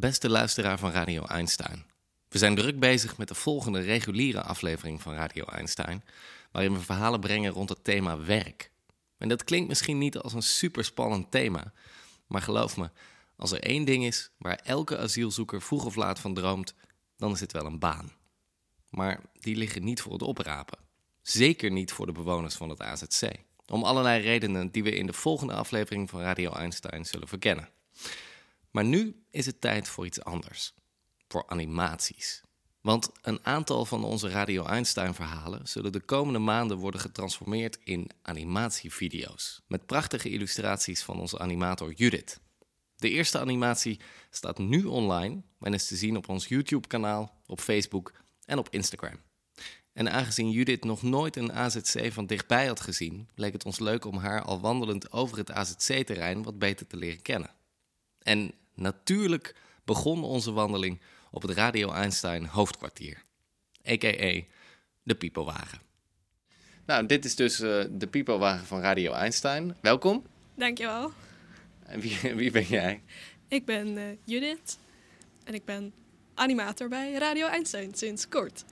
Beste luisteraar van Radio Einstein. We zijn druk bezig met de volgende reguliere aflevering van Radio Einstein, waarin we verhalen brengen rond het thema werk. En dat klinkt misschien niet als een superspannend thema, maar geloof me, als er één ding is waar elke asielzoeker vroeg of laat van droomt, dan is het wel een baan. Maar die liggen niet voor het oprapen. Zeker niet voor de bewoners van het AZC. Om allerlei redenen die we in de volgende aflevering van Radio Einstein zullen verkennen. Maar nu is het tijd voor iets anders. Voor animaties. Want een aantal van onze Radio Einstein verhalen zullen de komende maanden worden getransformeerd in animatievideo's. Met prachtige illustraties van onze animator Judith. De eerste animatie staat nu online en is te zien op ons YouTube-kanaal, op Facebook en op Instagram. En aangezien Judith nog nooit een AZC van dichtbij had gezien, leek het ons leuk om haar al wandelend over het AZC-terrein wat beter te leren kennen. En natuurlijk begon onze wandeling op het Radio Einstein hoofdkwartier, a.k.a. de Pipowagen. Nou, dit is dus uh, de Pipowagen van Radio Einstein. Welkom. Dankjewel. En wie, wie ben jij? Ik ben uh, Judith en ik ben animator bij Radio Einstein sinds kort.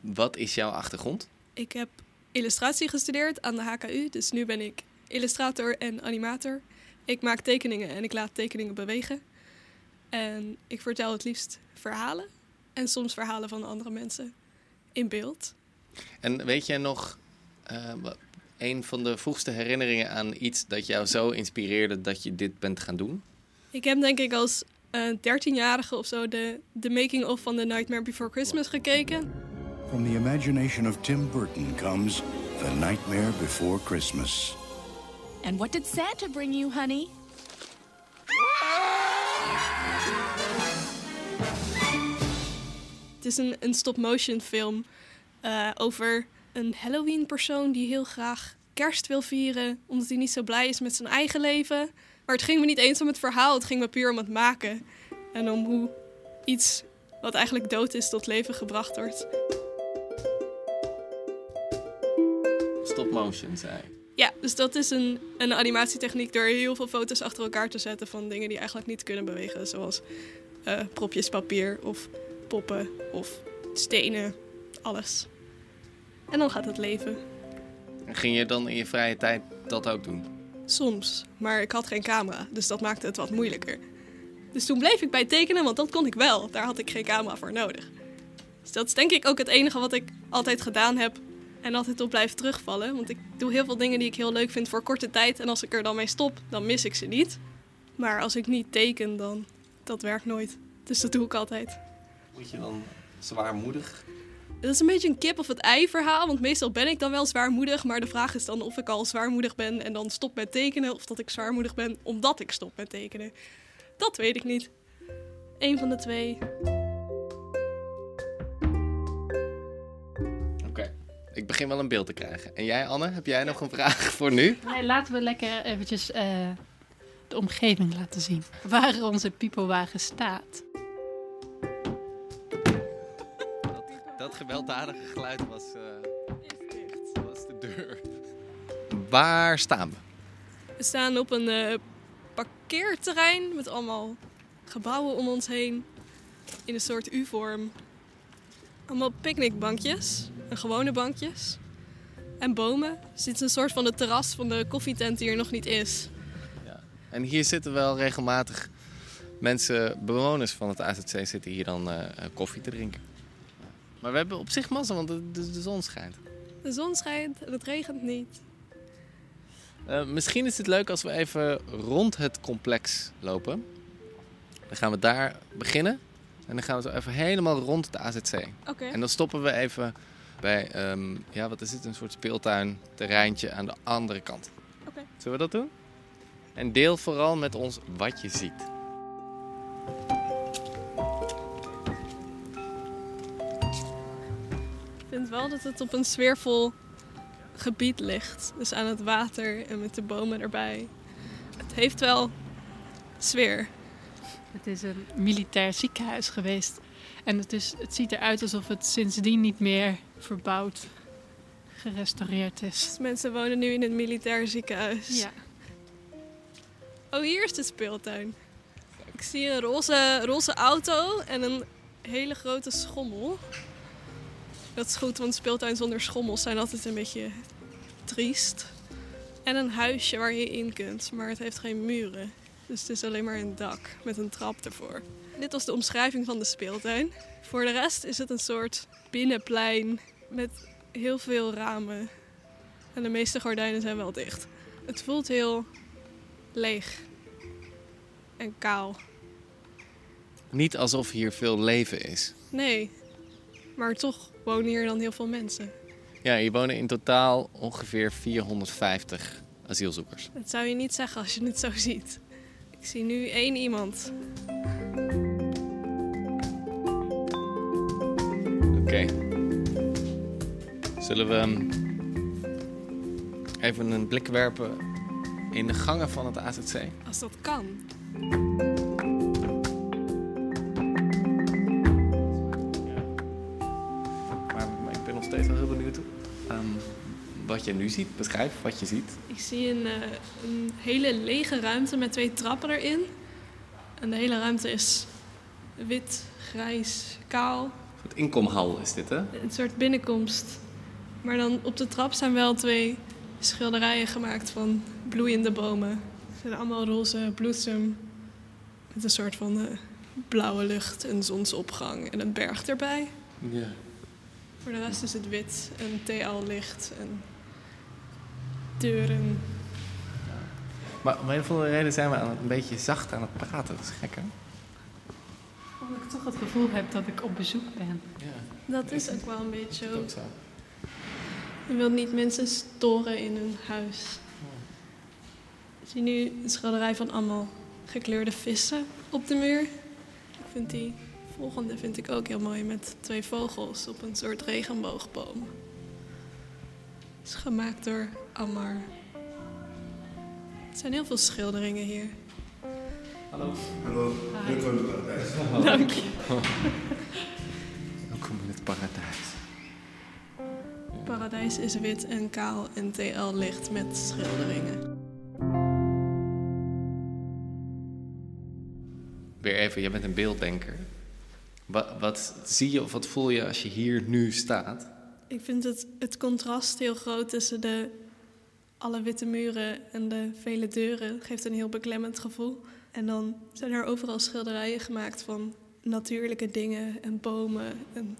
Wat is jouw achtergrond? Ik heb illustratie gestudeerd aan de HKU, dus nu ben ik illustrator en animator. Ik maak tekeningen en ik laat tekeningen bewegen. En ik vertel het liefst verhalen en soms verhalen van andere mensen in beeld. En weet jij nog uh, een van de vroegste herinneringen aan iets dat jou zo inspireerde dat je dit bent gaan doen? Ik heb denk ik als dertienjarige uh, of zo de, de making-of van The Nightmare Before Christmas gekeken. From the imagination of Tim Burton comes The Nightmare Before Christmas. And what did Santa bring you, honey? Het is een, een stop-motion film uh, over een Halloween-persoon die heel graag kerst wil vieren, omdat hij niet zo blij is met zijn eigen leven. Maar het ging me niet eens om het verhaal, het ging me puur om het maken. En om hoe iets wat eigenlijk dood is tot leven gebracht wordt. Stop-motion, zei Ja, dus dat is een, een animatietechniek door heel veel foto's achter elkaar te zetten van dingen die eigenlijk niet kunnen bewegen. Zoals uh, propjes papier of poppen of stenen, alles. En dan gaat het leven. En ging je dan in je vrije tijd dat ook doen? Soms, maar ik had geen camera, dus dat maakte het wat moeilijker. Dus toen bleef ik bij tekenen, want dat kon ik wel. Daar had ik geen camera voor nodig. Dus dat is denk ik ook het enige wat ik altijd gedaan heb en altijd op blijf terugvallen. Want ik doe heel veel dingen die ik heel leuk vind voor korte tijd. En als ik er dan mee stop, dan mis ik ze niet. Maar als ik niet teken, dan dat werkt nooit. Dus dat doe ik altijd. Moet je dan zwaarmoedig? Dat is een beetje een kip of het ei verhaal. Want meestal ben ik dan wel zwaarmoedig. Maar de vraag is dan of ik al zwaarmoedig ben en dan stop met tekenen. Of dat ik zwaarmoedig ben omdat ik stop met tekenen. Dat weet ik niet. Eén van de twee. Oké, ik begin wel een beeld te krijgen. En jij, Anne, heb jij nog een vraag voor nu? Nee, laten we lekker eventjes uh, de omgeving laten zien. Waar onze pipowagen staat. Dat, gewelddadige geluid was, uh, was de deur. Waar staan we? We staan op een uh, parkeerterrein met allemaal gebouwen om ons heen. In een soort U-vorm. Allemaal picknickbankjes en gewone bankjes. En bomen. Dus dit is een soort van de terras van de koffietent die er nog niet is. Ja. En hier zitten wel regelmatig mensen, bewoners van het AZC, zitten hier dan uh, koffie te drinken. Maar we hebben op zich massa, want de, de, de zon schijnt. De zon schijnt het regent niet. Uh, misschien is het leuk als we even rond het complex lopen. Dan gaan we daar beginnen. En dan gaan we zo even helemaal rond de AZC. Oké. Okay. En dan stoppen we even bij, um, ja, wat is het? Een soort speeltuin, terreintje aan de andere kant. Oké. Okay. Zullen we dat doen? En deel vooral met ons wat je ziet. Vind wel dat het op een sfeervol gebied ligt. Dus aan het water en met de bomen erbij. Het heeft wel sfeer. Het is een militair ziekenhuis geweest. En het, is, het ziet eruit alsof het sindsdien niet meer verbouwd, gerestaureerd is. Dus mensen wonen nu in het militair ziekenhuis. Ja. Oh, hier is de speeltuin. Ik zie een roze, roze auto en een hele grote schommel. Dat is goed, want speeltuin zonder schommels zijn altijd een beetje triest. En een huisje waar je in kunt, maar het heeft geen muren. Dus het is alleen maar een dak met een trap ervoor. Dit was de omschrijving van de speeltuin. Voor de rest is het een soort binnenplein met heel veel ramen. En de meeste gordijnen zijn wel dicht. Het voelt heel leeg en kaal. Niet alsof hier veel leven is. Nee, maar toch wonen hier dan heel veel mensen. Ja, hier wonen in totaal ongeveer 450 asielzoekers. Dat zou je niet zeggen als je het zo ziet. Ik zie nu één iemand. Oké. Zullen we um, even een blik werpen in de gangen van het AZC? Als dat kan. Wat je nu ziet. Beschrijf wat je ziet. Ik zie een, eh, een hele lege ruimte met twee trappen erin. En de hele ruimte is wit, grijs, kaal. Het inkomhal is dit, hè? Een soort binnenkomst. Maar dan op de trap zijn wel twee schilderijen gemaakt van bloeiende bomen. Ze zijn allemaal roze bloesem. Met een soort van eh, blauwe lucht, een zonsopgang en een berg erbij. Ja. Voor de rest is het wit en TL-licht en deuren. Maar om een of andere reden zijn we aan het, een beetje zacht aan het praten. Dat is gek, hè? Omdat ik toch het gevoel heb dat ik op bezoek ben. Ja, Dat is ook wel een beetje zo. ook zo. Je wilt niet mensen storen in hun huis. Ik zie nu een schilderij van allemaal gekleurde vissen op de muur. Ik vind die volgende vind ik ook heel mooi met twee vogels op een soort regenboogboom. Het is gemaakt door Ammar. Er zijn heel veel schilderingen hier. Hallo. Hallo, welkom in het paradijs. Dank je. Welkom in het paradijs. Paradijs is wit en kaal en TL licht met schilderingen. Weer even, jij bent een beelddenker. Wat, wat zie je of wat voel je als je hier nu staat? Ik vind het, het contrast heel groot tussen de alle witte muren en de vele deuren. Het geeft een heel beklemmend gevoel. En dan zijn er overal schilderijen gemaakt van natuurlijke dingen en bomen en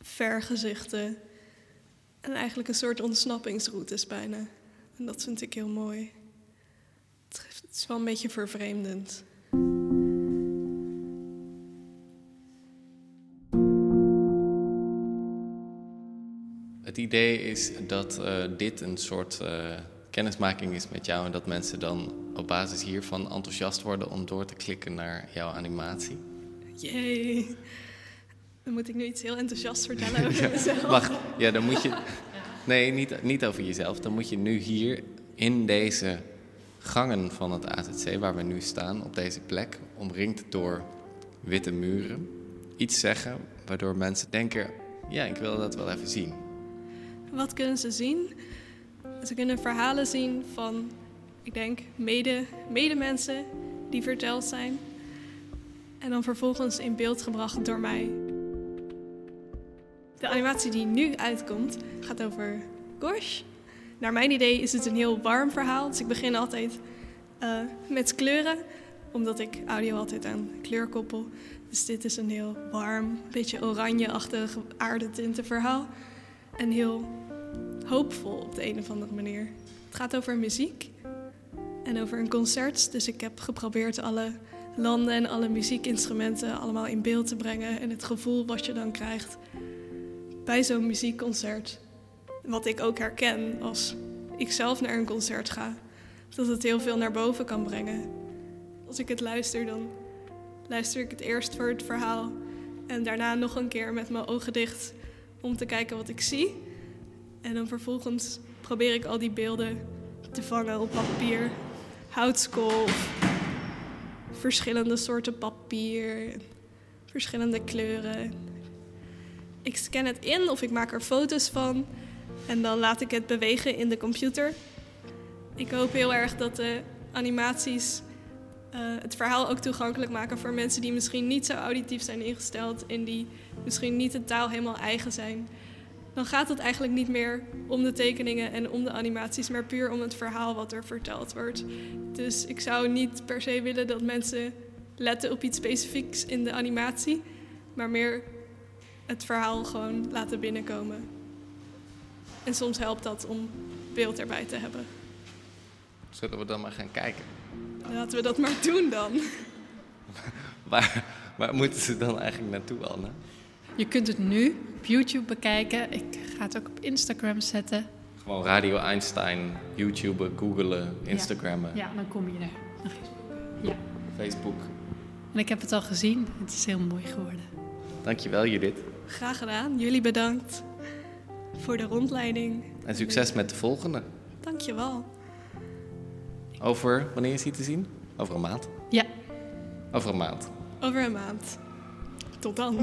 vergezichten. En eigenlijk een soort ontsnappingsroutes bijna. En dat vind ik heel mooi. Het is wel een beetje vervreemdend. Idee is dat eh, dit een soort eh, kennismaking is met jou en dat mensen dan op basis hiervan enthousiast worden om door te klikken naar jouw animatie. Jee. Dan moet ik nu iets heel enthousiast vertellen over mezelf. Wacht, ja, dan moet je. Nee, niet, niet over jezelf. Dan moet je nu hier in deze gangen van het AZC, waar we nu staan, op deze plek, omringd door witte muren, iets zeggen waardoor mensen denken: ja, ik wil dat wel even zien. Wat kunnen ze zien? Ze kunnen verhalen zien van, ik denk, mede, medemensen die verteld zijn. En dan vervolgens in beeld gebracht door mij. De animatie die nu uitkomt gaat over Gosh. Naar mijn idee is het een heel warm verhaal. Dus ik begin altijd eh, met kleuren, omdat ik audio altijd aan kleur koppel. Dus dit is een heel warm, beetje oranje-achtig aardetinten verhaal. En heel hoopvol op de een of andere manier. Het gaat over muziek en over een concert. Dus ik heb geprobeerd alle landen en alle muziekinstrumenten allemaal in beeld te brengen. En het gevoel wat je dan krijgt bij zo'n muziekconcert. Wat ik ook herken als ik zelf naar een concert ga. Dat het heel veel naar boven kan brengen. Als ik het luister, dan luister ik het eerst voor het verhaal. En daarna nog een keer met mijn ogen dicht om te kijken wat ik zie. En dan vervolgens probeer ik al die beelden te vangen op papier. Houtskool, verschillende soorten papier, verschillende kleuren. Ik scan het in of ik maak er foto's van en dan laat ik het bewegen in de computer. Ik hoop heel erg dat de animaties eh, het verhaal ook toegankelijk maken voor mensen die misschien niet zo auditief zijn ingesteld en die misschien niet de taal helemaal eigen zijn. Dan gaat het eigenlijk niet meer om de tekeningen en om de animaties, maar puur om het verhaal wat er verteld wordt. Dus ik zou niet per se willen dat mensen letten op iets specifieks in de animatie, maar meer het verhaal gewoon laten binnenkomen. En soms helpt dat om beeld erbij te hebben. Zullen we dan maar gaan kijken? Laten we dat maar doen dan. Waar, waar moeten ze dan eigenlijk naartoe, Anne? Je kunt het nu op YouTube bekijken. Ik ga het ook op Instagram zetten. Gewoon Radio Einstein, YouTuben, googelen, Instagrammen, Ja, dan kom je er. Ja. Facebook. En ik heb het al gezien. Het is heel mooi geworden. Dankjewel Judith. Graag gedaan. Jullie bedankt voor de rondleiding. En succes met de volgende. Dankjewel. Over, wanneer is die te zien? Over een maand. Ja. Over een maand. Over een maand. Tot dan.